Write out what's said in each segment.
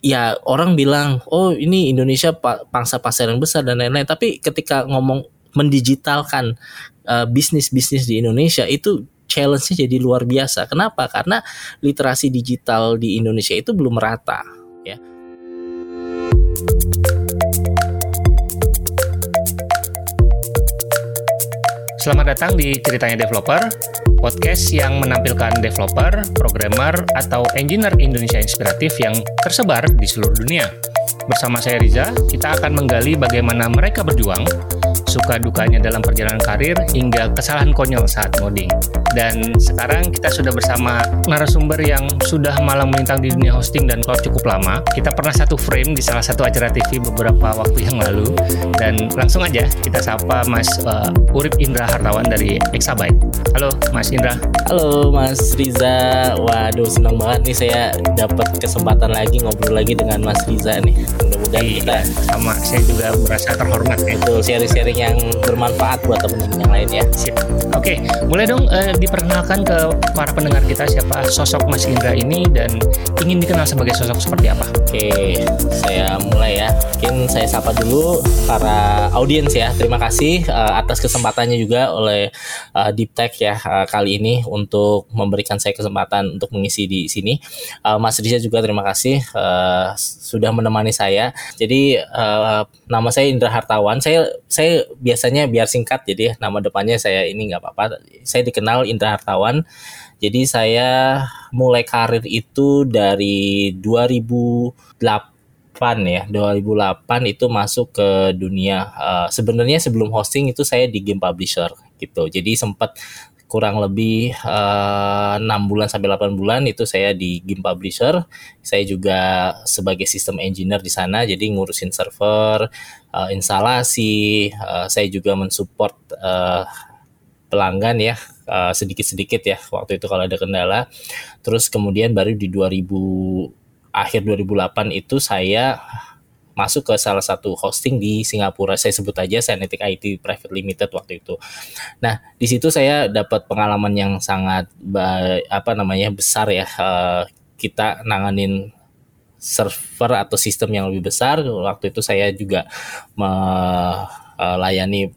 ya orang bilang oh ini Indonesia pangsa pasar yang besar dan lain-lain tapi ketika ngomong mendigitalkan uh, bisnis-bisnis di Indonesia itu challenge-nya jadi luar biasa. Kenapa? Karena literasi digital di Indonesia itu belum merata ya. Selamat datang di Ceritanya Developer, podcast yang menampilkan developer, programmer, atau engineer Indonesia inspiratif yang tersebar di seluruh dunia. Bersama saya Riza, kita akan menggali bagaimana mereka berjuang suka dukanya dalam perjalanan karir hingga kesalahan konyol saat ngoding. Dan sekarang kita sudah bersama narasumber yang sudah malang melintang di dunia hosting dan cloud cukup lama. Kita pernah satu frame di salah satu acara TV beberapa waktu yang lalu. Dan langsung aja kita sapa Mas uh, Urip Indra Hartawan dari Exabyte. Halo Mas Indra. Halo Mas Riza. Waduh senang banget nih saya dapat kesempatan lagi ngobrol lagi dengan Mas Riza nih. Mudah-mudahan iya, kita sama saya juga merasa terhormat ya. Itu sharing-sharing yang bermanfaat buat teman-teman yang lain ya. Sip. Oke, mulai dong uh, diperkenalkan ke para pendengar kita siapa sosok Mas Indra ini dan ingin dikenal sebagai sosok seperti apa. Oke, saya mulai ya. Mungkin saya sapa dulu para audiens ya. Terima kasih uh, atas kesempatannya juga oleh uh, Deep Tech ya uh, kali ini untuk memberikan saya kesempatan untuk mengisi di sini. Uh, Mas Riza juga terima kasih uh, sudah menemani saya. Jadi uh, nama saya Indra Hartawan. Saya saya biasanya biar singkat jadi nama depannya saya ini nggak apa-apa. Saya dikenal Indra Hartawan. Jadi saya mulai karir itu dari 2008 ya 2008 itu masuk ke dunia uh, sebenarnya sebelum hosting itu saya di game publisher gitu jadi sempat kurang lebih eh, enam 6 bulan sampai 8 bulan itu saya di game publisher. Saya juga sebagai sistem engineer di sana jadi ngurusin server, uh, instalasi, uh, saya juga mensupport uh, pelanggan ya uh, sedikit-sedikit ya waktu itu kalau ada kendala. Terus kemudian baru di 2000 akhir 2008 itu saya masuk ke salah satu hosting di Singapura. Saya sebut aja Senetic IT Private Limited waktu itu. Nah, di situ saya dapat pengalaman yang sangat apa namanya besar ya. Uh, kita nanganin server atau sistem yang lebih besar. Waktu itu saya juga melayani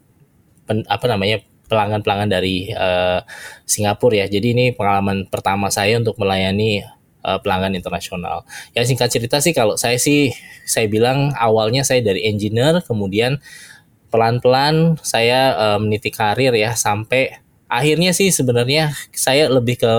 pen, apa namanya pelanggan-pelanggan dari uh, Singapura ya. Jadi ini pengalaman pertama saya untuk melayani uh, pelanggan internasional. Ya singkat cerita sih kalau saya sih saya bilang awalnya saya dari engineer kemudian pelan-pelan saya uh, meniti karir ya sampai akhirnya sih sebenarnya saya lebih ke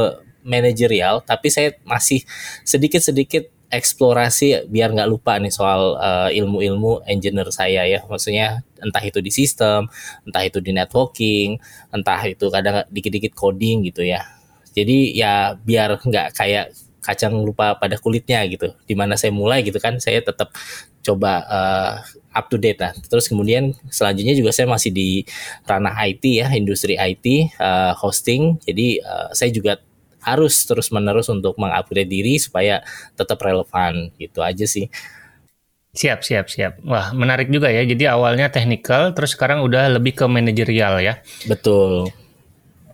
manajerial tapi saya masih sedikit-sedikit eksplorasi biar nggak lupa nih soal uh, ilmu-ilmu engineer saya ya maksudnya entah itu di sistem entah itu di networking entah itu kadang dikit-dikit coding gitu ya jadi ya biar nggak kayak kacang lupa pada kulitnya gitu. Di mana saya mulai gitu kan, saya tetap coba uh, up to date lah. Terus kemudian selanjutnya juga saya masih di ranah IT ya, industri IT, uh, eh, hosting. Jadi uh, saya juga harus terus menerus untuk mengupgrade diri supaya tetap relevan gitu aja sih. Siap, siap, siap. Wah, menarik juga ya. Jadi awalnya technical, terus sekarang udah lebih ke manajerial ya. Betul.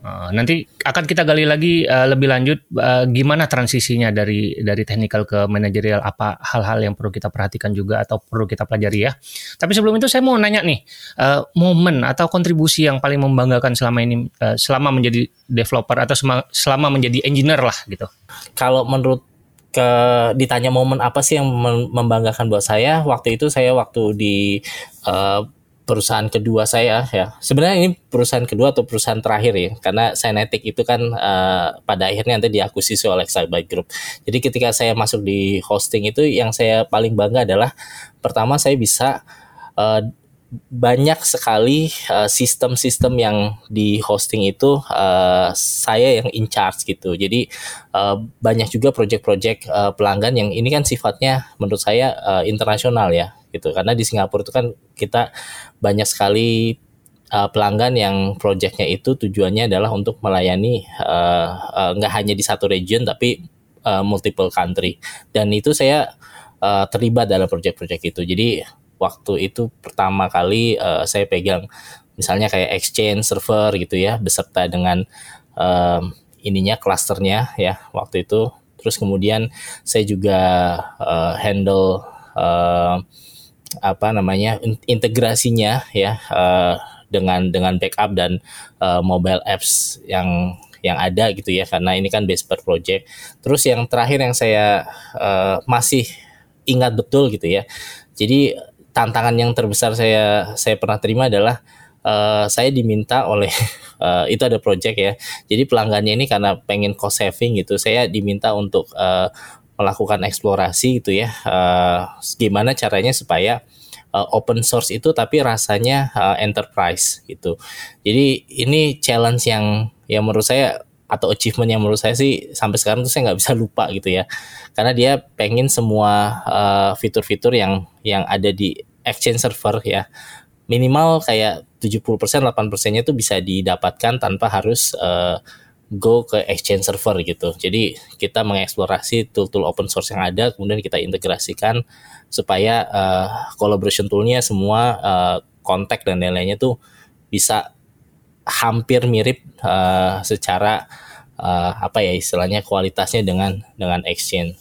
Uh, nanti akan kita gali lagi uh, lebih lanjut uh, gimana transisinya dari dari teknikal ke manajerial apa hal-hal yang perlu kita perhatikan juga atau perlu kita pelajari ya. Tapi sebelum itu saya mau nanya nih uh, momen atau kontribusi yang paling membanggakan selama ini uh, selama menjadi developer atau selama menjadi engineer lah gitu. Kalau menurut ke ditanya momen apa sih yang membanggakan buat saya waktu itu saya waktu di uh, perusahaan kedua saya ya. Sebenarnya ini perusahaan kedua atau perusahaan terakhir ya, karena Synetic itu kan uh, pada akhirnya nanti diakuisisi oleh Cyber Group. Jadi ketika saya masuk di hosting itu yang saya paling bangga adalah pertama saya bisa uh, banyak sekali uh, sistem-sistem yang di hosting itu uh, saya yang in charge gitu. Jadi uh, banyak juga project-project uh, pelanggan yang ini kan sifatnya menurut saya uh, internasional ya gitu. Karena di Singapura itu kan kita banyak sekali uh, pelanggan yang projectnya itu tujuannya adalah untuk melayani uh, uh, hanya di satu region tapi uh, multiple country. Dan itu saya uh, terlibat dalam project-project itu. Jadi waktu itu pertama kali uh, saya pegang misalnya kayak exchange server gitu ya beserta dengan um, ininya klasternya ya waktu itu Terus kemudian saya juga uh, handle uh, apa namanya integrasinya ya uh, dengan dengan backup dan uh, mobile apps yang yang ada gitu ya karena ini kan base per project. Terus yang terakhir yang saya uh, masih ingat betul gitu ya. Jadi tantangan yang terbesar saya saya pernah terima adalah uh, saya diminta oleh uh, itu ada project ya. Jadi pelanggannya ini karena pengen cost saving gitu, saya diminta untuk uh, melakukan eksplorasi gitu ya. Uh, gimana caranya supaya uh, open source itu tapi rasanya uh, enterprise gitu. Jadi ini challenge yang yang menurut saya atau achievement yang menurut saya sih sampai sekarang tuh saya nggak bisa lupa gitu ya karena dia pengen semua fitur-fitur uh, yang yang ada di exchange server ya minimal kayak 70% 8%-nya itu bisa didapatkan tanpa harus uh, go ke exchange server gitu. Jadi kita mengeksplorasi tool-tool open source yang ada kemudian kita integrasikan supaya uh, collaboration toolnya semua uh, kontak dan lain-lainnya tuh bisa hampir mirip uh, secara uh, apa ya istilahnya kualitasnya dengan dengan exchange.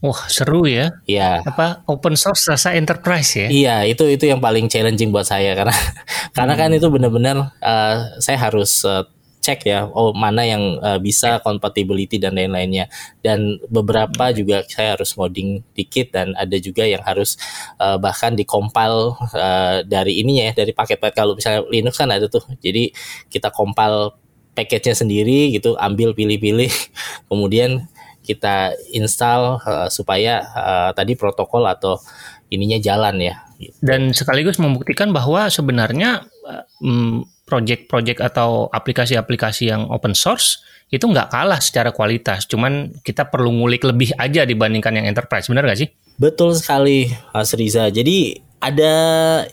Wah seru ya. Iya. Apa open source rasa enterprise ya? Iya itu itu yang paling challenging buat saya karena karena kan itu benar-benar uh, saya harus uh, cek ya oh mana yang uh, bisa compatibility dan lain-lainnya dan beberapa juga saya harus modding dikit dan ada juga yang harus uh, bahkan dikompil uh, dari ininya ya dari paket-paket kalau misalnya Linux kan ada tuh jadi kita compile package-nya sendiri gitu ambil pilih-pilih kemudian kita install uh, supaya uh, tadi protokol atau ininya jalan ya. Gitu. Dan sekaligus membuktikan bahwa sebenarnya project-project atau aplikasi-aplikasi yang open source itu nggak kalah secara kualitas, cuman kita perlu ngulik lebih aja dibandingkan yang enterprise, benar nggak sih? Betul sekali, Mas Riza. Jadi ada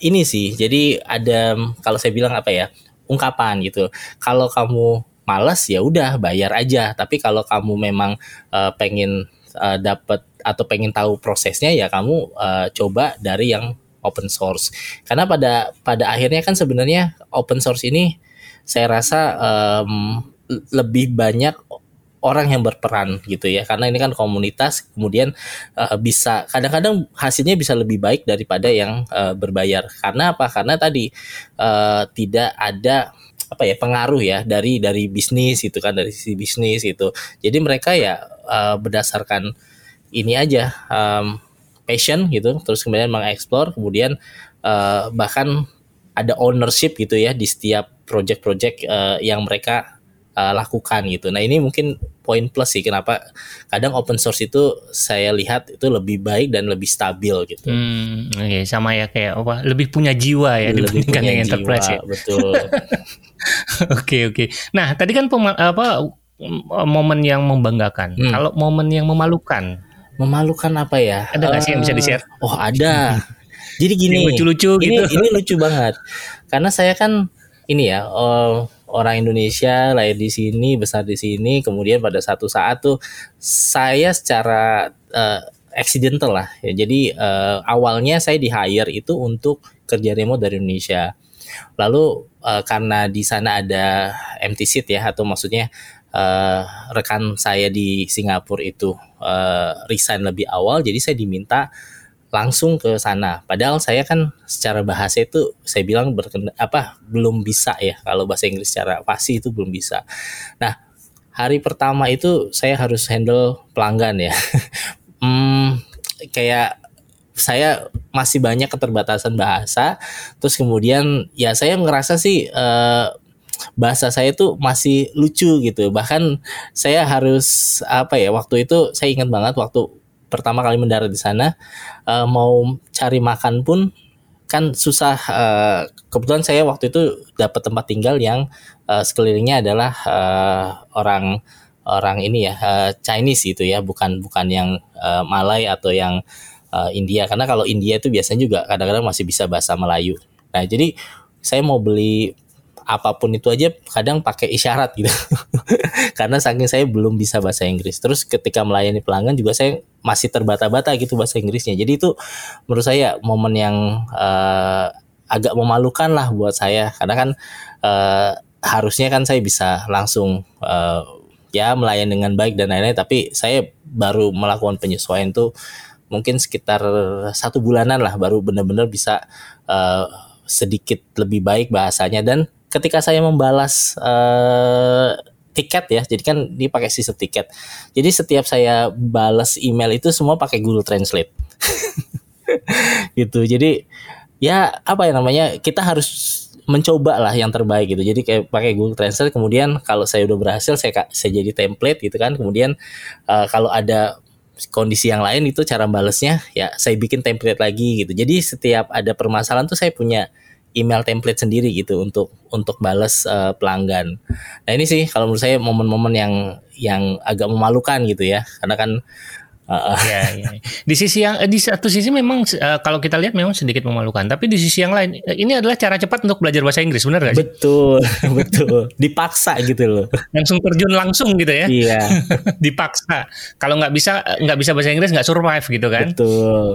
ini sih, jadi ada kalau saya bilang apa ya ungkapan gitu. Kalau kamu malas ya udah bayar aja tapi kalau kamu memang uh, pengen uh, eh, dapat atau pengen tahu prosesnya ya kamu uh, coba dari yang open source. Karena pada pada akhirnya kan sebenarnya open source ini saya rasa um, lebih banyak orang yang berperan gitu ya. Karena ini kan komunitas kemudian uh, bisa kadang-kadang hasilnya bisa lebih baik daripada yang uh, berbayar. Karena apa? Karena tadi uh, tidak ada apa ya pengaruh ya dari dari bisnis itu kan dari sisi bisnis itu jadi mereka ya uh, berdasarkan ini aja um, passion gitu terus kemudian mengeksplor kemudian uh, bahkan ada ownership gitu ya di setiap project-project uh, yang mereka uh, lakukan gitu. Nah ini mungkin poin plus sih kenapa kadang open source itu saya lihat itu lebih baik dan lebih stabil gitu. Hmm, okay. sama ya kayak apa? Lebih punya jiwa ya lebih dibandingkan yang enterprise ya. Betul. Oke oke. Okay, okay. Nah tadi kan apa momen yang membanggakan. Hmm. Kalau momen yang memalukan. Memalukan apa ya? Ada nggak uh, sih yang bisa di share? Oh ada. Jadi gini. Lucu-lucu gitu. Ini, ini lucu banget. Karena saya kan ini ya. Uh, orang Indonesia lahir di sini besar di sini kemudian pada satu saat tuh saya secara uh, accidental lah ya jadi uh, awalnya saya di hire itu untuk kerja remote dari Indonesia lalu uh, karena di sana ada empty seat ya atau maksudnya uh, rekan saya di Singapura itu uh, resign lebih awal jadi saya diminta langsung ke sana. Padahal saya kan secara bahasa itu saya bilang berkena, apa belum bisa ya kalau bahasa Inggris secara pasti itu belum bisa. Nah hari pertama itu saya harus handle pelanggan ya. hmm, kayak saya masih banyak keterbatasan bahasa. Terus kemudian ya saya ngerasa sih uh, bahasa saya tuh masih lucu gitu. Bahkan saya harus apa ya waktu itu saya ingat banget waktu pertama kali mendarat di sana uh, mau cari makan pun kan susah uh, kebetulan saya waktu itu dapat tempat tinggal yang uh, sekelilingnya adalah uh, orang orang ini ya uh, Chinese gitu ya bukan bukan yang uh, Malay atau yang uh, India karena kalau India itu biasanya juga kadang-kadang masih bisa bahasa Melayu nah jadi saya mau beli apa pun itu aja kadang pakai isyarat gitu. Karena saking saya belum bisa bahasa Inggris. Terus ketika melayani pelanggan juga saya masih terbata-bata gitu bahasa Inggrisnya. Jadi itu menurut saya momen yang uh, agak memalukan lah buat saya. Karena kan uh, harusnya kan saya bisa langsung uh, ya melayani dengan baik dan lain-lain. Tapi saya baru melakukan penyesuaian tuh mungkin sekitar satu bulanan lah baru benar-benar bisa uh, sedikit lebih baik bahasanya. Dan ketika saya membalas uh, tiket ya jadi kan dia pakai sistem tiket. Jadi setiap saya balas email itu semua pakai Google Translate. Gitu. Jadi ya apa ya namanya kita harus mencoba lah yang terbaik gitu. Jadi kayak pakai Google Translate kemudian kalau saya udah berhasil saya saya jadi template gitu kan. Kemudian uh, kalau ada kondisi yang lain itu cara balesnya ya saya bikin template lagi gitu. Jadi setiap ada permasalahan tuh saya punya email template sendiri gitu untuk untuk balas uh, pelanggan. Nah ini sih kalau menurut saya momen-momen yang yang agak memalukan gitu ya, karena kan Uh, ya, ya. Di sisi yang di satu sisi memang uh, kalau kita lihat memang sedikit memalukan, tapi di sisi yang lain ini adalah cara cepat untuk belajar bahasa Inggris, benar gak sih? Betul, betul. Dipaksa gitu loh. Langsung terjun langsung gitu ya? Iya. Dipaksa. Kalau nggak bisa nggak bisa bahasa Inggris nggak survive gitu kan? Betul.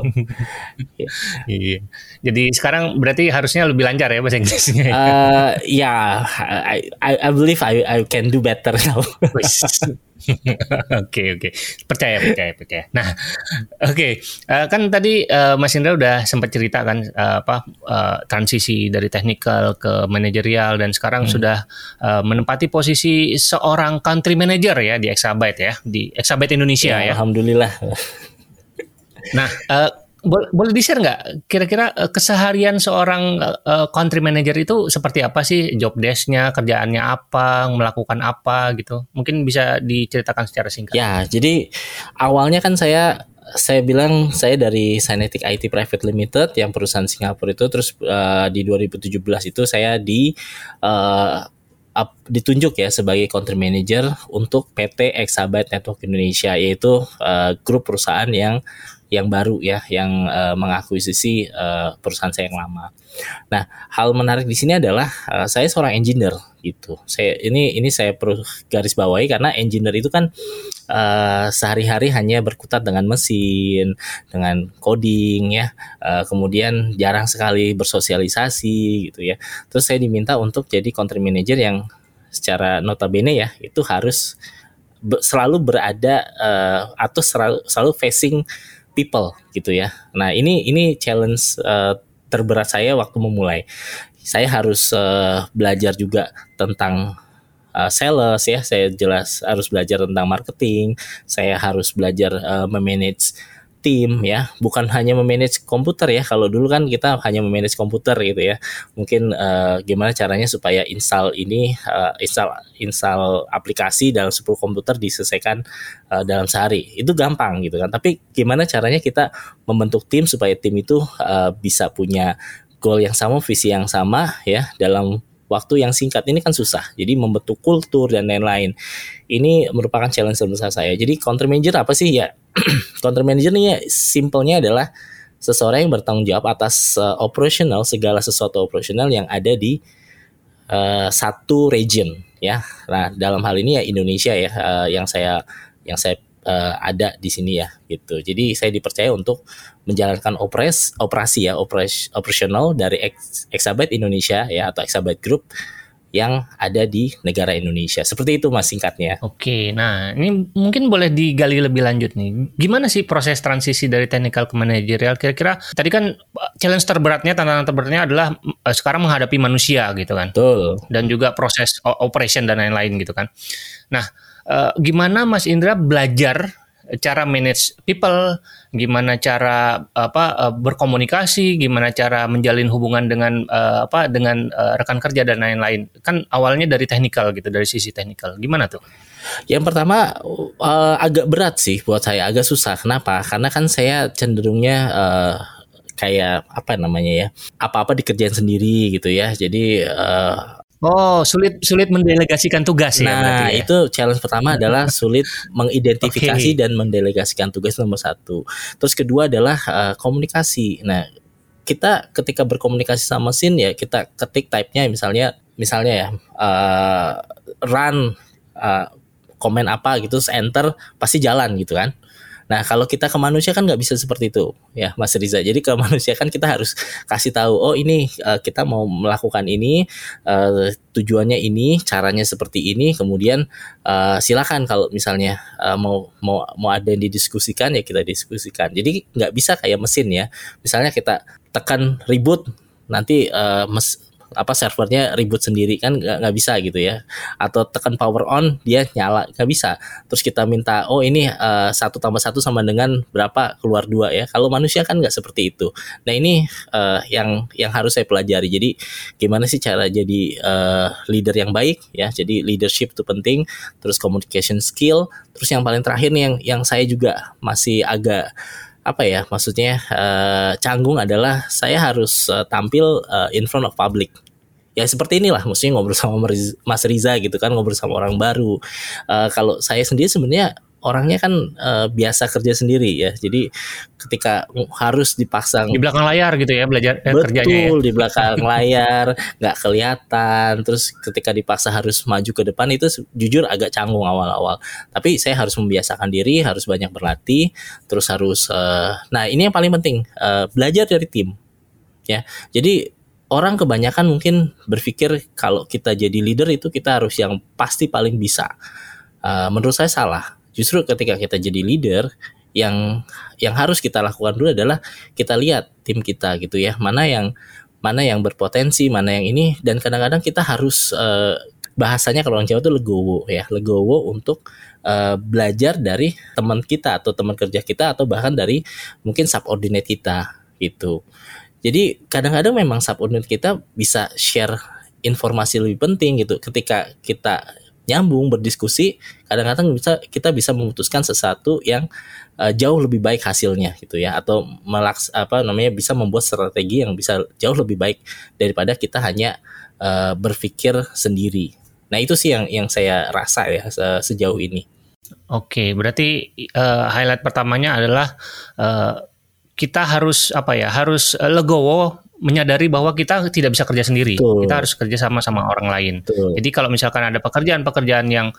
iya. Jadi sekarang berarti harusnya lebih lancar ya bahasa Inggrisnya. Ya, uh, yeah, I, I I believe I I can do better now. Oke oke percaya percaya percaya. Nah oke okay. uh, eh, kan tadi uh, Mas Indra udah sempat cerita kan uh, apa uh, transisi dari teknikal ke manajerial dan sekarang hmm. sudah uh, menempati posisi seorang country manager ya di Exabyte ya di Exabyte Indonesia ya. ya. Alhamdulillah. Nah uh, boleh di share nggak? Kira-kira keseharian seorang uh, country manager itu seperti apa sih? Job desknya kerjaannya apa melakukan apa gitu? Mungkin bisa diceritakan secara singkat. Ya jadi awalnya kan saya saya bilang saya dari Synetic IT Private Limited yang perusahaan Singapura itu. Terus uh, di 2017 itu saya di uh, up, ditunjuk ya sebagai country manager untuk PT Exabyte Network Indonesia yaitu uh, grup perusahaan yang yang baru ya yang uh, mengakuisisi uh, perusahaan saya yang lama. Nah, hal menarik di sini adalah uh, saya seorang engineer gitu. Saya ini ini saya perlu garis bawahi karena engineer itu kan uh, sehari-hari hanya berkutat dengan mesin, dengan coding ya. Uh, kemudian jarang sekali bersosialisasi gitu ya. Terus saya diminta untuk jadi country manager yang secara notabene ya itu harus selalu berada uh, atau selalu, selalu facing people gitu ya. Nah ini ini challenge uh, terberat saya waktu memulai. Saya harus uh, belajar juga tentang uh, sales ya. Saya jelas harus belajar tentang marketing. Saya harus belajar uh, memanage tim ya. Bukan hanya memanage komputer ya. Kalau dulu kan kita hanya memanage komputer gitu ya. Mungkin uh, gimana caranya supaya install ini uh, install install aplikasi dalam 10 komputer diselesaikan uh, dalam sehari. Itu gampang gitu kan. Tapi gimana caranya kita membentuk tim supaya tim itu uh, bisa punya goal yang sama visi yang sama ya dalam waktu yang singkat ini kan susah. Jadi membentuk kultur dan lain-lain. Ini merupakan challenge terbesar saya. Jadi counter manager apa sih ya? counter manager ini ya, simpelnya adalah seseorang yang bertanggung jawab atas uh, operasional segala sesuatu operasional yang ada di uh, satu region ya. Nah, dalam hal ini ya Indonesia ya uh, yang saya yang saya uh, ada di sini ya gitu. Jadi saya dipercaya untuk menjalankan opres operasi ya operas, operasional dari Exabyte Indonesia ya atau Exabyte Group yang ada di negara Indonesia. Seperti itu mas singkatnya. Oke, nah ini mungkin boleh digali lebih lanjut nih. Gimana sih proses transisi dari technical ke manajerial? Kira-kira tadi kan challenge terberatnya, tantangan terberatnya adalah uh, sekarang menghadapi manusia gitu kan. Betul. Dan juga proses operation dan lain-lain gitu kan. Nah, uh, gimana Mas Indra belajar cara manage people, gimana cara apa uh, berkomunikasi, gimana cara menjalin hubungan dengan uh, apa dengan rekan kerja dan lain-lain. Kan awalnya dari teknikal gitu, dari sisi teknikal. Gimana tuh? Yang pertama uh, agak berat sih buat saya, agak susah. Kenapa? Karena kan saya cenderungnya uh, kayak apa namanya ya apa-apa dikerjain sendiri gitu ya jadi uh, Oh, sulit sulit mendelegasikan tugas ya. Nah, ya? itu challenge pertama adalah sulit mengidentifikasi okay. dan mendelegasikan tugas nomor satu. Terus kedua adalah uh, komunikasi. Nah, kita ketika berkomunikasi sama mesin ya kita ketik type-nya misalnya misalnya ya uh, run uh, komen apa gitu, enter pasti jalan gitu kan. Nah kalau kita ke manusia kan nggak bisa seperti itu ya Mas Riza. Jadi ke manusia kan kita harus kasih tahu oh ini uh, kita mau melakukan ini uh, tujuannya ini caranya seperti ini kemudian uh, silakan kalau misalnya uh, mau mau mau ada yang didiskusikan ya kita diskusikan. Jadi nggak bisa kayak mesin ya. Misalnya kita tekan ribut nanti uh, mes, apa servernya ribut sendiri kan nggak bisa gitu ya. Atau tekan power on dia nyala nggak bisa. Terus kita minta oh ini uh, satu tambah satu sama dengan berapa keluar dua ya. Kalau manusia kan nggak seperti itu. Nah ini uh, yang yang harus saya pelajari. Jadi gimana sih cara jadi uh, leader yang baik ya? Jadi leadership itu penting terus communication skill. Terus yang paling terakhir nih yang yang saya juga masih agak apa ya maksudnya uh, canggung adalah saya harus uh, tampil uh, in front of public. Ya seperti inilah maksudnya ngobrol sama Mas Riza gitu kan ngobrol sama orang baru. Uh, kalau saya sendiri sebenarnya orangnya kan uh, biasa kerja sendiri ya. Jadi ketika harus dipasang di belakang layar gitu ya belajar eh, betul kerjanya ya? di belakang layar nggak kelihatan. Terus ketika dipaksa harus maju ke depan itu jujur agak canggung awal-awal. Tapi saya harus membiasakan diri harus banyak berlatih terus harus uh, nah ini yang paling penting uh, belajar dari tim ya. Jadi orang kebanyakan mungkin berpikir kalau kita jadi leader itu kita harus yang pasti paling bisa. Uh, menurut saya salah Justru ketika kita jadi leader, yang yang harus kita lakukan dulu adalah kita lihat tim kita gitu ya, mana yang mana yang berpotensi, mana yang ini. Dan kadang-kadang kita harus uh, bahasanya kalau orang Jawa itu legowo ya, legowo untuk uh, belajar dari teman kita atau teman kerja kita atau bahkan dari mungkin subordinate kita gitu. Jadi kadang-kadang memang subordinate kita bisa share informasi lebih penting gitu. Ketika kita nyambung berdiskusi kadang-kadang bisa kita bisa memutuskan sesuatu yang uh, jauh lebih baik hasilnya gitu ya atau melaks apa namanya bisa membuat strategi yang bisa jauh lebih baik daripada kita hanya uh, berpikir sendiri. Nah itu sih yang yang saya rasa ya se sejauh ini. Oke, berarti uh, highlight pertamanya adalah uh, kita harus apa ya harus legowo menyadari bahwa kita tidak bisa kerja sendiri. Betul. Kita harus kerja sama sama orang lain. Betul. Jadi kalau misalkan ada pekerjaan-pekerjaan yang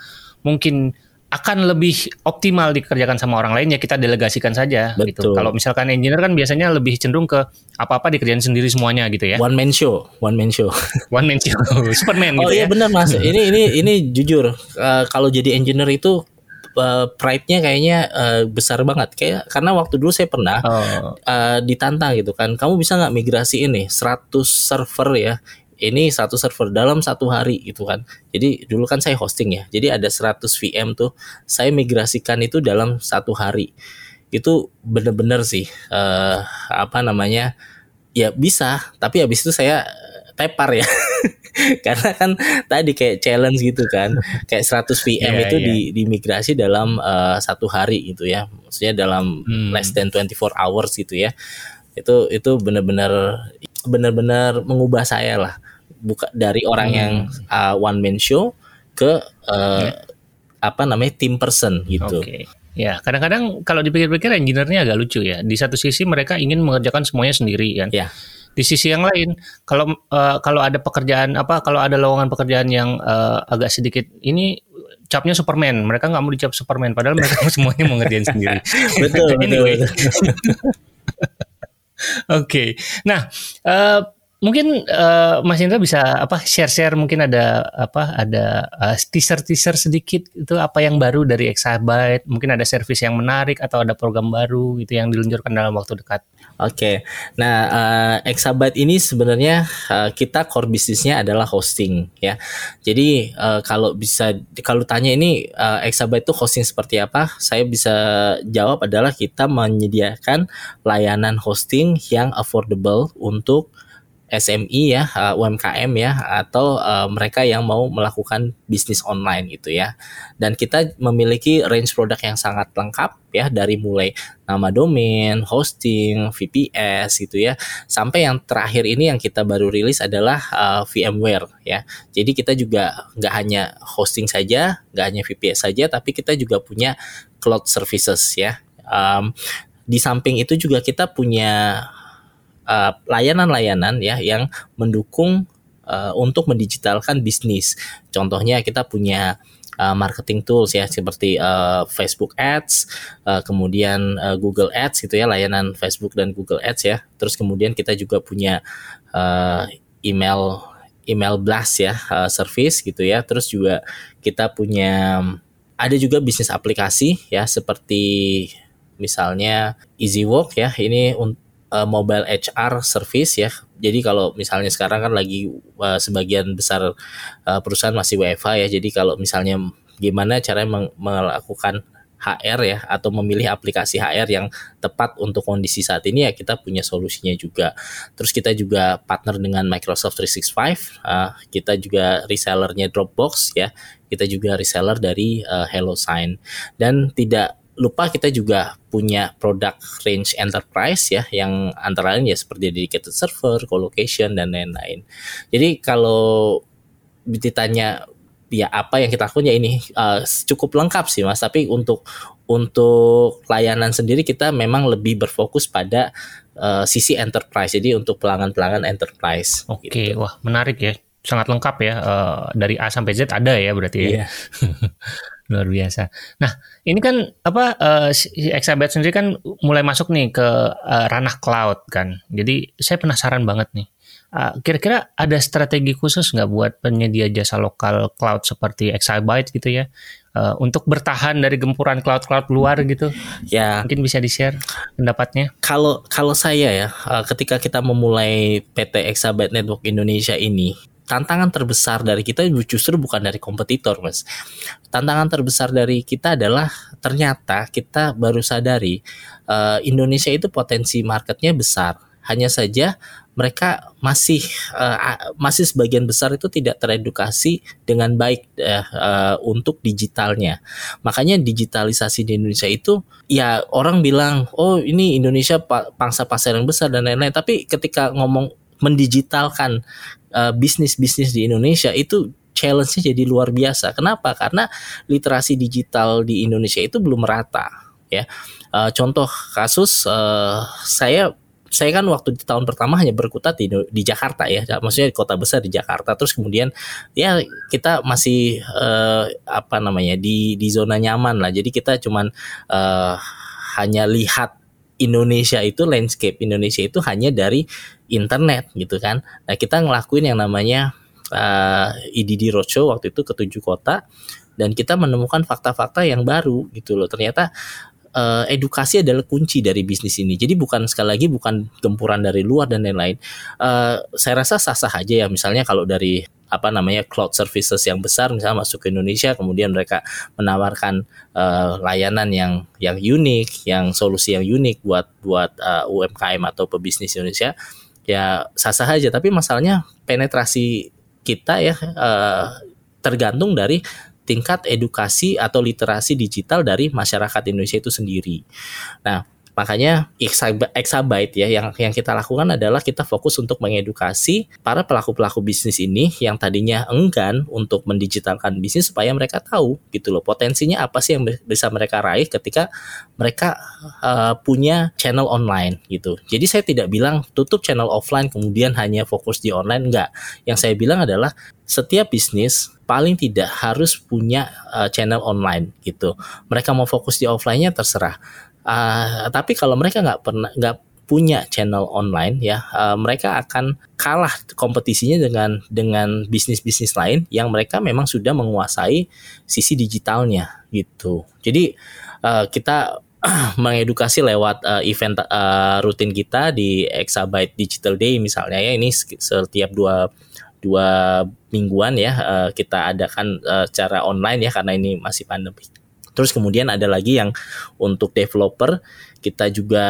mungkin akan lebih optimal dikerjakan sama orang lain ya kita delegasikan saja gitu. Betul. gitu. Kalau misalkan engineer kan biasanya lebih cenderung ke apa-apa dikerjain sendiri semuanya gitu ya. One man show, one man show. one man show, Superman oh, gitu iya, ya. benar Mas. ini ini ini jujur uh, kalau jadi engineer itu uh, pride-nya kayaknya uh, besar banget kayak karena waktu dulu saya pernah oh. uh, ditantang gitu kan kamu bisa nggak migrasi ini 100 server ya ini satu server dalam satu hari gitu kan. Jadi dulu kan saya hosting ya. Jadi ada 100 VM tuh saya migrasikan itu dalam satu hari. Itu bener-bener sih uh, apa namanya? Ya bisa, tapi habis itu saya tepar ya. karena kan tadi kayak challenge gitu kan kayak 100 VM yeah, itu yeah. di dimigrasi dalam uh, satu hari gitu ya maksudnya dalam hmm. less than 24 hours gitu ya itu itu benar-benar benar-benar mengubah saya lah buka dari orang hmm. yang uh, one man show ke uh, yeah. apa namanya team person gitu okay. Ya, kadang-kadang kalau dipikir-pikir engineer-nya agak lucu ya. Di satu sisi mereka ingin mengerjakan semuanya sendiri kan. Ya di sisi yang lain kalau uh, kalau ada pekerjaan apa kalau ada lowongan pekerjaan yang uh, agak sedikit ini capnya Superman mereka nggak mau dicap Superman padahal mereka semuanya mau ngerjain sendiri betul anyway. betul, Oke, okay. nah uh, mungkin uh, Mas Indra bisa apa share-share mungkin ada apa ada uh, teaser-teaser sedikit itu apa yang baru dari Exabyte mungkin ada service yang menarik atau ada program baru itu yang diluncurkan dalam waktu dekat. Oke, okay. nah uh, Exabyte ini sebenarnya uh, kita core bisnisnya adalah hosting ya. Jadi uh, kalau bisa kalau tanya ini uh, Exabyte itu hosting seperti apa, saya bisa jawab adalah kita menyediakan layanan hosting yang affordable untuk SMI ya, uh, UMKM ya, atau uh, mereka yang mau melakukan bisnis online gitu ya. Dan kita memiliki range produk yang sangat lengkap ya, dari mulai nama domain, hosting, VPS gitu ya, sampai yang terakhir ini yang kita baru rilis adalah uh, VMware ya. Jadi kita juga nggak hanya hosting saja, nggak hanya VPS saja, tapi kita juga punya cloud services ya. Um, di samping itu juga kita punya Eh, layanan-layanan uh, ya yang mendukung uh, untuk mendigitalkan bisnis. Contohnya kita punya uh, marketing tools ya seperti uh, Facebook Ads, uh, kemudian uh, Google Ads gitu ya layanan Facebook dan Google Ads ya. Terus kemudian kita juga punya uh, email email blast ya uh, service gitu ya. Terus juga kita punya ada juga bisnis aplikasi ya seperti misalnya EasyWork ya. Ini uh, mobile HR service ya. Jadi kalau misalnya sekarang kan lagi uh, sebagian besar uh, perusahaan masih WFH ya. Jadi kalau misalnya gimana cara melakukan HR ya atau memilih aplikasi HR yang tepat untuk kondisi saat ini ya kita punya solusinya juga. Terus kita juga partner dengan Microsoft 365, uh, kita juga resellernya Dropbox ya, kita juga reseller dari uh, HelloSign dan tidak lupa kita juga punya produk range enterprise ya yang antara lain ya seperti dedicated server, colocation dan lain-lain. Jadi kalau ditanya ya apa yang kita lakukan ya ini uh, cukup lengkap sih Mas, tapi untuk untuk layanan sendiri kita memang lebih berfokus pada uh, sisi enterprise. Jadi untuk pelanggan-pelanggan enterprise. Oke, okay. gitu. wah menarik ya. Sangat lengkap ya. Uh, dari A sampai Z ada ya berarti ya. Yeah. luar biasa. Nah, ini kan apa uh, si Exabyte sendiri kan mulai masuk nih ke uh, ranah cloud kan. Jadi saya penasaran banget nih. Uh, kira-kira ada strategi khusus nggak buat penyedia jasa lokal cloud seperti Exabyte gitu ya uh, untuk bertahan dari gempuran cloud-cloud luar gitu? Ya, mungkin bisa di-share pendapatnya. Kalau kalau saya ya, uh, ketika kita memulai PT Exabyte Network Indonesia ini, tantangan terbesar dari kita justru bukan dari kompetitor, Mas. Tantangan terbesar dari kita adalah ternyata kita baru sadari uh, Indonesia itu potensi marketnya besar. Hanya saja mereka masih uh, masih sebagian besar itu tidak teredukasi dengan baik uh, uh, untuk digitalnya. Makanya digitalisasi di Indonesia itu ya orang bilang oh ini Indonesia pangsa pasar yang besar dan lain-lain. Tapi ketika ngomong mendigitalkan uh, bisnis-bisnis di Indonesia itu challenge-nya jadi luar biasa. Kenapa? Karena literasi digital di Indonesia itu belum merata ya. Uh, contoh kasus uh, saya saya kan waktu di tahun pertama hanya berkutat di, di Jakarta ya, maksudnya di kota besar di Jakarta. Terus kemudian ya kita masih uh, apa namanya di di zona nyaman lah. Jadi kita cuman uh, hanya lihat Indonesia itu landscape Indonesia itu hanya dari internet gitu kan. Nah kita ngelakuin yang namanya uh, eh, IDD Roadshow waktu itu ke tujuh kota dan kita menemukan fakta-fakta yang baru gitu loh. Ternyata uh, edukasi adalah kunci dari bisnis ini. Jadi bukan sekali lagi bukan gempuran dari luar dan lain-lain. Uh, saya rasa sah-sah aja ya. Misalnya kalau dari apa namanya cloud services yang besar misalnya masuk ke Indonesia kemudian mereka menawarkan uh, layanan yang yang unik yang solusi yang unik buat buat uh, UMKM atau pebisnis Indonesia ya sah-sah aja tapi masalahnya penetrasi kita ya uh, tergantung dari tingkat edukasi atau literasi digital dari masyarakat Indonesia itu sendiri. Nah, Makanya exabyte ya yang yang kita lakukan adalah kita fokus untuk mengedukasi para pelaku-pelaku bisnis ini yang tadinya enggan untuk mendigitalkan bisnis supaya mereka tahu gitu loh potensinya apa sih yang bisa mereka raih ketika mereka uh, punya channel online gitu. Jadi saya tidak bilang tutup channel offline kemudian hanya fokus di online enggak. Yang saya bilang adalah setiap bisnis paling tidak harus punya uh, channel online gitu. Mereka mau fokus di offline-nya terserah. Uh, tapi kalau mereka nggak pernah nggak punya channel online ya uh, mereka akan kalah kompetisinya dengan dengan bisnis-bisnis lain yang mereka memang sudah menguasai sisi digitalnya gitu. Jadi uh, kita mengedukasi lewat uh, event uh, rutin kita di Exabyte Digital Day misalnya ya ini setiap dua dua mingguan ya uh, kita adakan uh, secara online ya karena ini masih pandemi Terus kemudian ada lagi yang untuk developer kita juga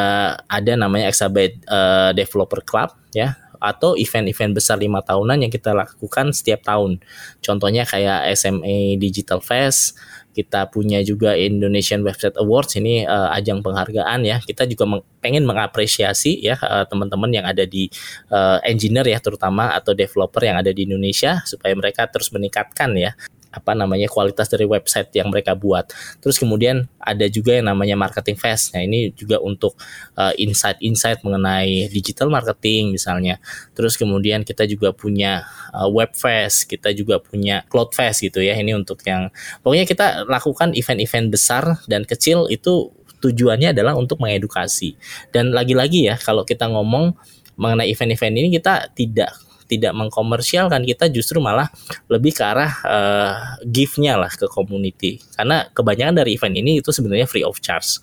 ada namanya Exabyte uh, Developer Club ya atau event-event besar lima tahunan yang kita lakukan setiap tahun. Contohnya kayak SMA Digital Fest, kita punya juga Indonesian Website Awards ini uh, ajang penghargaan ya. Kita juga meng pengen mengapresiasi ya uh, teman-teman yang ada di uh, engineer ya terutama atau developer yang ada di Indonesia supaya mereka terus meningkatkan ya apa namanya kualitas dari website yang mereka buat. Terus kemudian ada juga yang namanya marketing fest. Nah, ini juga untuk uh, insight-insight mengenai digital marketing misalnya. Terus kemudian kita juga punya uh, web fest, kita juga punya cloud fest gitu ya. Ini untuk yang pokoknya kita lakukan event-event besar dan kecil itu tujuannya adalah untuk mengedukasi. Dan lagi-lagi ya kalau kita ngomong mengenai event-event ini kita tidak tidak mengkomersialkan kita justru malah lebih ke arah uh, gift-nya lah ke community. Karena kebanyakan dari event ini itu sebenarnya free of charge.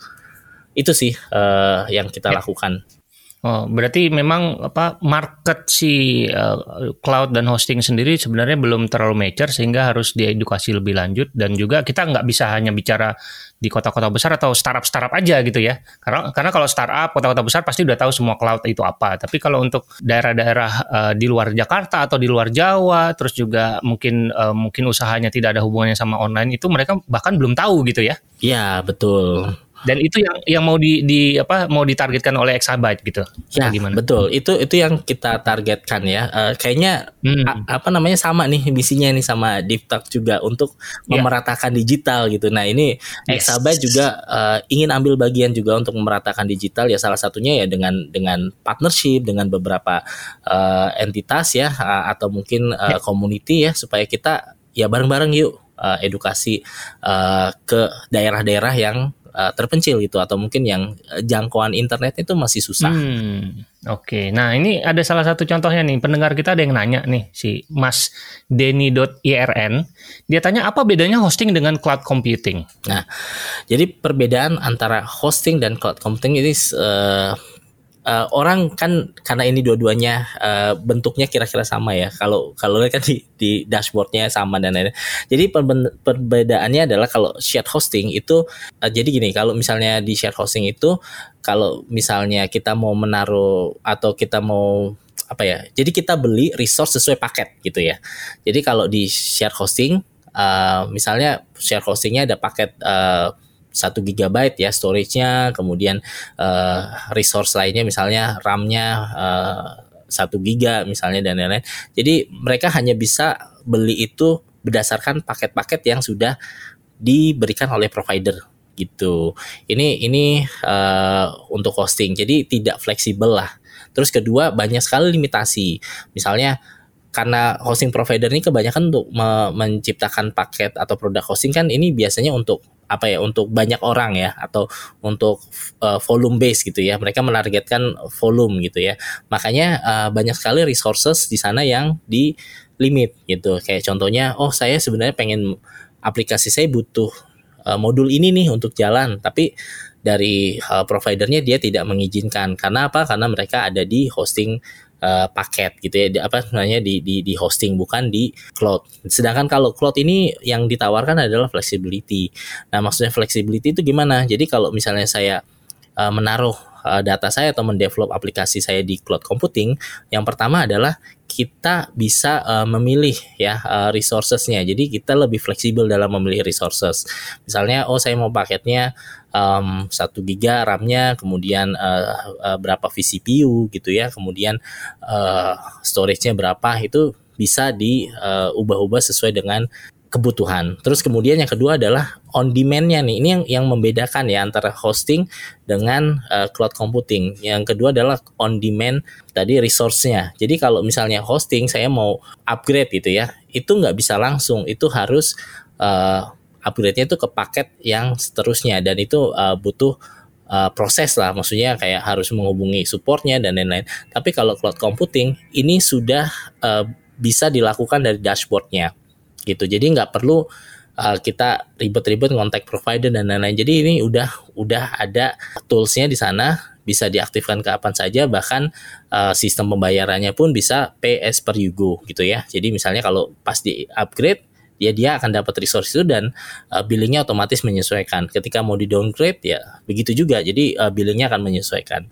Itu sih uh, yang kita ya. lakukan Oh, berarti memang apa market si uh, cloud dan hosting sendiri sebenarnya belum terlalu mature sehingga harus diedukasi lebih lanjut dan juga kita nggak bisa hanya bicara di kota-kota besar atau startup-startup aja gitu ya. Karena karena kalau startup kota-kota besar pasti udah tahu semua cloud itu apa. Tapi kalau untuk daerah-daerah uh, di luar Jakarta atau di luar Jawa, terus juga mungkin uh, mungkin usahanya tidak ada hubungannya sama online itu mereka bahkan belum tahu gitu ya. Iya, betul. Dan itu yang yang mau di, di apa mau ditargetkan oleh Exabyte gitu. Ya, gimana? Betul. Itu itu yang kita targetkan ya. Uh, kayaknya hmm. a, apa namanya sama nih misinya nih sama DeepTalk juga untuk yeah. memeratakan digital gitu. Nah, ini yes. Exabyte juga uh, ingin ambil bagian juga untuk memeratakan digital ya salah satunya ya dengan dengan partnership dengan beberapa uh, entitas ya uh, atau mungkin uh, yeah. community ya supaya kita ya bareng-bareng yuk uh, edukasi uh, ke daerah-daerah yang uh, terpencil gitu atau mungkin yang uh, jangkauan internet itu masih susah. Hmm, Oke, okay. nah ini ada salah satu contohnya nih pendengar kita ada yang nanya nih si Mas Denny.irn dia tanya apa bedanya hosting dengan cloud computing? Nah, jadi perbedaan antara hosting dan cloud computing ini uh, uh, orang kan karena ini dua-duanya uh, bentuknya kira-kira sama ya. Kalau kalau kan di, di dashboardnya sama dan lain-lain. Jadi perbedaannya adalah kalau shared hosting itu uh, jadi gini. Kalau misalnya di shared hosting itu kalau misalnya kita mau menaruh atau kita mau apa ya? Jadi kita beli resource sesuai paket gitu ya. Jadi kalau di shared hosting uh, misalnya shared hostingnya ada paket uh, satu gigabyte ya storage-nya, kemudian uh, resource lainnya misalnya RAM-nya uh, satu giga misalnya dan lain-lain. Jadi mereka hanya bisa beli itu berdasarkan paket-paket yang sudah diberikan oleh provider gitu. Ini ini uh, untuk hosting. Jadi tidak fleksibel lah. Terus kedua banyak sekali limitasi. Misalnya karena hosting provider ini kebanyakan untuk me menciptakan paket atau produk hosting kan ini biasanya untuk apa ya untuk banyak orang ya atau untuk uh, volume base gitu ya. Mereka menargetkan volume gitu ya. Makanya uh, banyak sekali resources di sana yang di limit gitu. Kayak contohnya oh saya sebenarnya pengen aplikasi saya butuh uh, modul ini nih untuk jalan tapi dari uh, providernya dia tidak mengizinkan. Karena apa? Karena mereka ada di hosting uh, paket gitu ya apa sebenarnya di, di di hosting bukan di cloud. Sedangkan kalau cloud ini yang ditawarkan adalah flexibility. Nah, maksudnya flexibility itu gimana? Jadi kalau misalnya saya uh, menaruh uh, data saya atau mendevelop aplikasi saya di cloud computing, yang pertama adalah kita bisa uh, memilih ya uh, resourcesnya. Jadi kita lebih fleksibel dalam memilih resources. Misalnya, oh saya mau paketnya um, 1 giga RAM-nya, kemudian uh, uh, berapa vCPU gitu ya, kemudian uh, storage-nya berapa itu bisa diubah-ubah sesuai dengan kebutuhan. Terus kemudian yang kedua adalah on demand-nya nih. Ini yang yang membedakan ya antara hosting dengan uh, cloud computing. Yang kedua adalah on demand tadi resource-nya. Jadi kalau misalnya hosting saya mau upgrade gitu ya, itu nggak bisa langsung. Itu harus uh, upgrade-nya itu ke paket yang seterusnya dan itu uh, butuh uh, proses lah maksudnya kayak harus menghubungi supportnya dan lain-lain tapi kalau cloud computing ini sudah uh, bisa dilakukan dari dashboardnya gitu jadi nggak perlu uh, kita ribet-ribet ngontak provider dan lain-lain jadi ini udah udah ada toolsnya di sana bisa diaktifkan kapan saja bahkan uh, sistem pembayarannya pun bisa as per you go gitu ya jadi misalnya kalau pas di upgrade ya dia akan dapat resource itu dan uh, billingnya otomatis menyesuaikan. Ketika mau di downgrade ya begitu juga. Jadi uh, billingnya akan menyesuaikan.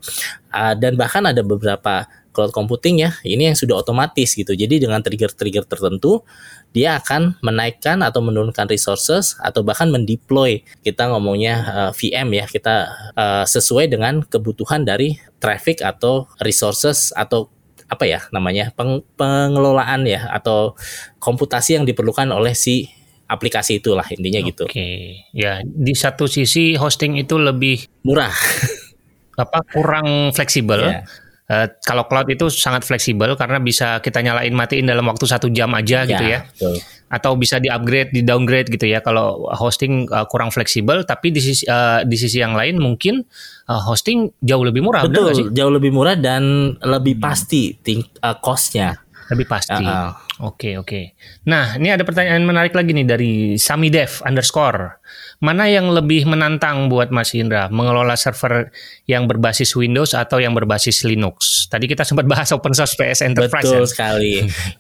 Uh, dan bahkan ada beberapa cloud computing ya ini yang sudah otomatis gitu. Jadi dengan trigger-trigger tertentu dia akan menaikkan atau menurunkan resources atau bahkan mendeploy kita ngomongnya uh, VM ya kita uh, sesuai dengan kebutuhan dari traffic atau resources atau apa ya namanya peng, pengelolaan ya atau komputasi yang diperlukan oleh si aplikasi itulah intinya gitu. Oke, ya di satu sisi hosting itu lebih murah, apa kurang fleksibel. Yeah. Uh, kalau cloud itu sangat fleksibel karena bisa kita nyalain matiin dalam waktu satu jam aja yeah, gitu ya. Betul. Atau bisa di upgrade, di downgrade gitu ya. Kalau hosting uh, kurang fleksibel, tapi di sisi uh, di sisi yang lain mungkin uh, hosting jauh lebih murah. Betul, jauh lebih murah dan lebih hmm. pasti ting uh, costnya. Lebih pasti. Uh -uh. Oke oke. Nah ini ada pertanyaan menarik lagi nih dari Samidev underscore. Mana yang lebih menantang buat Mas Indra mengelola server yang berbasis Windows atau yang berbasis Linux? Tadi kita sempat bahas open source PS Enterprise. Betul ya? sekali.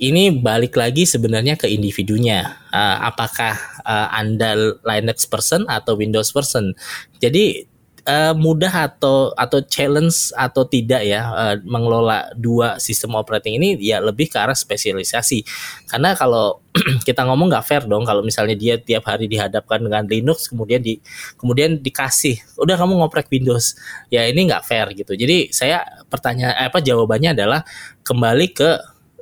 ini balik lagi sebenarnya ke individunya. Uh, apakah uh, anda Linux person atau Windows person? Jadi uh, mudah atau atau challenge atau tidak ya uh, mengelola dua sistem operating ini ya lebih ke arah spesialisasi. Karena kalau kita ngomong nggak fair dong kalau misalnya dia tiap hari dihadapkan dengan Linux kemudian di kemudian dikasih udah kamu ngoprek Windows. Ya ini nggak fair gitu. Jadi saya pertanyaan eh, apa jawabannya adalah kembali ke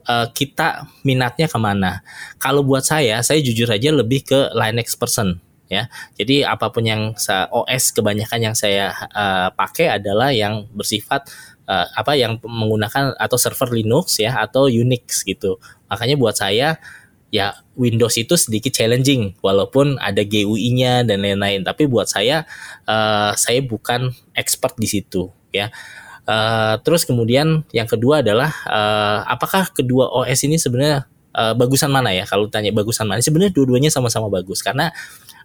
kita minatnya ke mana. Kalau buat saya saya jujur aja lebih ke Linux person ya. Jadi apa pun yang OS kebanyakan yang saya uh, pakai adalah yang bersifat uh, apa yang menggunakan atau server Linux ya atau Unix gitu. Makanya buat saya ya Windows itu sedikit challenging walaupun ada GUI-nya dan lain-lain. Tapi buat saya uh, saya bukan expert di situ ya. Uh, terus kemudian yang kedua adalah uh, apakah kedua OS ini sebenarnya uh, bagusan mana ya? Kalau tanya bagusan mana, sebenarnya dua-duanya sama-sama bagus karena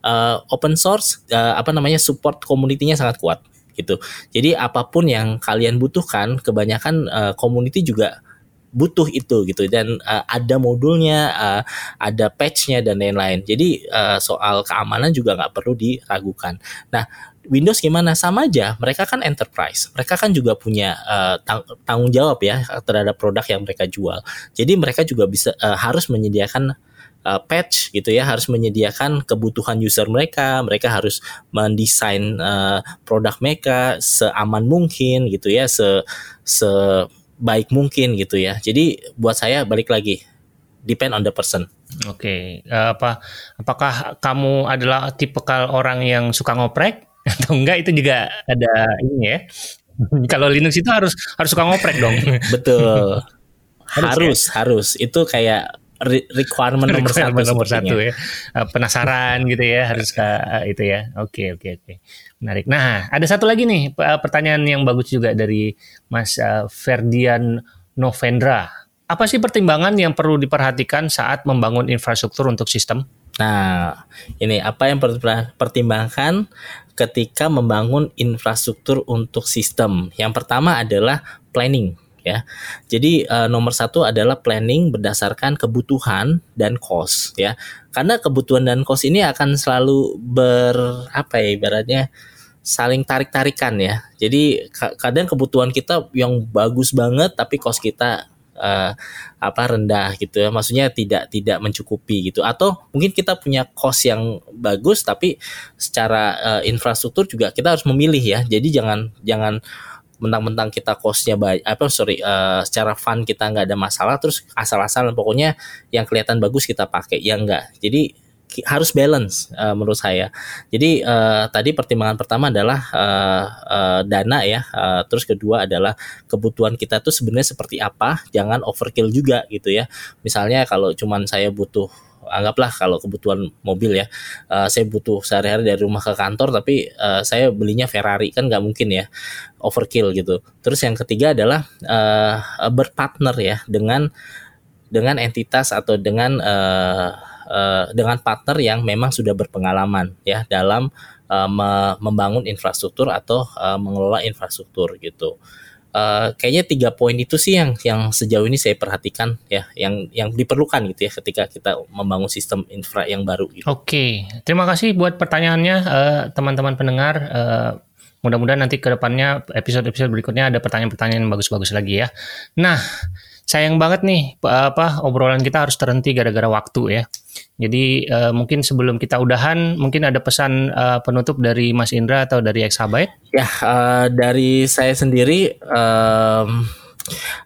uh, open source uh, apa namanya support community-nya sangat kuat gitu. Jadi apa pun yang kalian butuhkan, kebanyakan uh, community juga butuh itu gitu dan uh, ada modulnya, uh, ada patchnya dan lain-lain. Jadi uh, soal keamanan juga nggak perlu diragukan. Nah Windows gimana? Sama aja mereka kan enterprise. Mereka kan juga punya uh, tang tanggung jawab ya terhadap produk yang mereka jual. Jadi mereka juga bisa uh, harus menyediakan uh, patch gitu ya harus menyediakan kebutuhan user mereka. Mereka harus mendesain uh, produk mereka seaman mungkin gitu ya se sebaik mungkin gitu ya. Jadi buat saya balik lagi depend on the person. Oke okay. apa apakah kamu adalah tipe orang yang suka ngoprek atau enggak itu juga ada ini ya. Kalau Linux itu harus harus suka ngoprek dong. Betul. Harus harus, ya? harus. Itu kayak requirement nomor satu nomor satu ya. Eh, penasaran gitu ya harus ke eh, itu ya. Oke oke oke. Menarik. Nah ada satu lagi nih eh, pertanyaan yang bagus juga dari Mas Ferdian Novendra. Apa sih pertimbangan yang perlu diperhatikan saat membangun infrastruktur untuk sistem? Nah, ini apa yang perlu dipertimbangkan ketika membangun infrastruktur untuk sistem? Yang pertama adalah planning ya. Jadi uh, nomor satu adalah planning berdasarkan kebutuhan dan cost ya. Karena kebutuhan dan cost ini akan selalu ber apa ya ibaratnya saling tarik-tarikan ya. Jadi kadang kebutuhan kita yang bagus banget tapi cost kita uh, apa rendah gitu ya. Maksudnya tidak tidak mencukupi gitu. Atau mungkin kita punya cost yang bagus tapi secara uh, infrastruktur juga kita harus memilih ya. Jadi jangan jangan mentang-mentang kita costnya baik apa sorry uh, secara fun kita nggak ada masalah terus asal-asalan pokoknya yang kelihatan bagus kita pakai ya enggak jadi harus balance uh, menurut saya. Jadi uh, tadi pertimbangan pertama adalah uh, uh, dana ya, uh, terus kedua adalah kebutuhan kita tuh sebenarnya seperti apa, jangan overkill juga gitu ya. Misalnya kalau cuman saya butuh anggaplah kalau kebutuhan mobil ya uh, saya butuh sehari-hari dari rumah ke kantor tapi uh, saya belinya Ferrari kan nggak mungkin ya overkill gitu terus yang ketiga adalah uh, berpartner ya dengan dengan entitas atau dengan uh, dengan partner yang memang sudah berpengalaman ya dalam uh, membangun infrastruktur atau uh, mengelola infrastruktur gitu uh, kayaknya tiga poin itu sih yang yang sejauh ini saya perhatikan ya yang yang diperlukan gitu ya ketika kita membangun sistem infra yang baru gitu. Oke, terima kasih buat pertanyaannya uh, teman-teman pendengar. Uh, mudah-mudahan nanti ke depannya episode-episode berikutnya ada pertanyaan-pertanyaan yang bagus-bagus lagi ya. Nah, sayang banget nih apa obrolan kita harus terhenti gara-gara waktu ya. Jadi uh, mungkin sebelum kita udahan, mungkin ada pesan uh, penutup dari Mas Indra atau dari Exabyte? Ya, uh, dari saya sendiri um,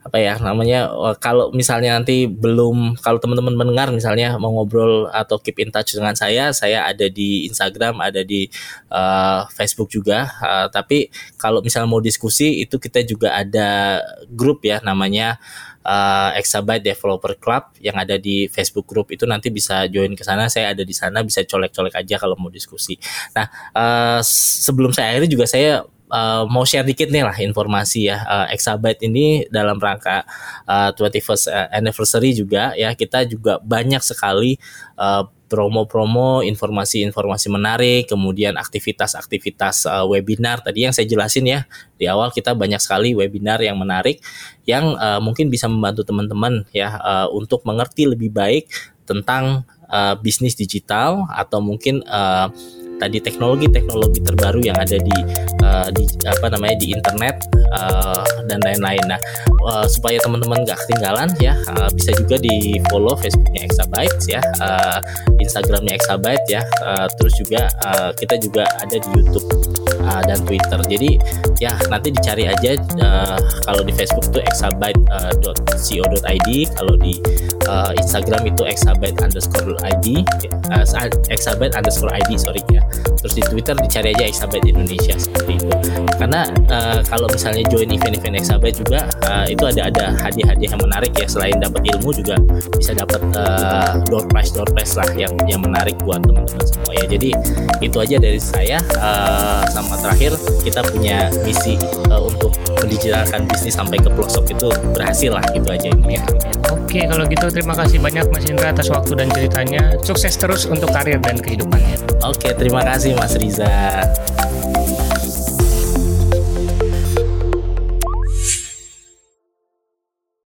apa ya namanya uh, kalau misalnya nanti belum kalau teman-teman mendengar misalnya mau ngobrol atau keep in touch dengan saya saya ada di Instagram ada di uh, Facebook juga uh, tapi kalau misalnya mau diskusi itu kita juga ada grup ya namanya uh, Exabyte Developer Club yang ada di Facebook group itu nanti bisa join ke sana. Saya ada di sana bisa colek-colek aja kalau mau diskusi. Nah, uh, sebelum saya akhiri juga saya uh, mau share dikit nih lah informasi ya. Uh, Exabyte ini dalam rangka uh, 21st anniversary juga ya. Kita juga banyak sekali uh, promo-promo, informasi-informasi menarik, kemudian aktivitas-aktivitas uh, webinar. Tadi yang saya jelasin ya di awal kita banyak sekali webinar yang menarik yang uh, mungkin bisa membantu teman-teman ya uh, untuk mengerti lebih baik tentang uh, bisnis digital atau mungkin uh, tadi teknologi-teknologi terbaru yang ada di uh, di apa namanya di internet uh, dan lain-lain. Nah, uh, supaya teman-teman nggak ketinggalan ya uh, bisa juga di follow Facebooknya Exabytes ya, uh, Instagramnya Exabyte ya, uh, terus juga uh, kita juga ada di YouTube uh, dan Twitter. Jadi ya nanti dicari aja uh, kalau di Facebook tuh exabyte.co.id, kalau di uh, Instagram itu exabyte underscore id, uh, exabyte underscore id sorry ya. Terus di Twitter dicari aja Exabyte Indonesia seperti itu. Karena uh, kalau misalnya join event-event Exabyte juga uh, itu ada ada hadiah-hadiah yang menarik ya. Selain dapat ilmu juga bisa dapat uh, door prize door prize lah yang yang menarik buat teman-teman semua ya. Jadi itu aja dari saya. Uh, sama terakhir kita punya misi uh, untuk mendigitalkan bisnis sampai ke pelosok itu berhasil lah gitu aja ini ya. Oke kalau gitu terima kasih banyak Mas Indra atas waktu dan ceritanya sukses terus untuk karir dan kehidupannya. Oke, terima kasih Mas Riza.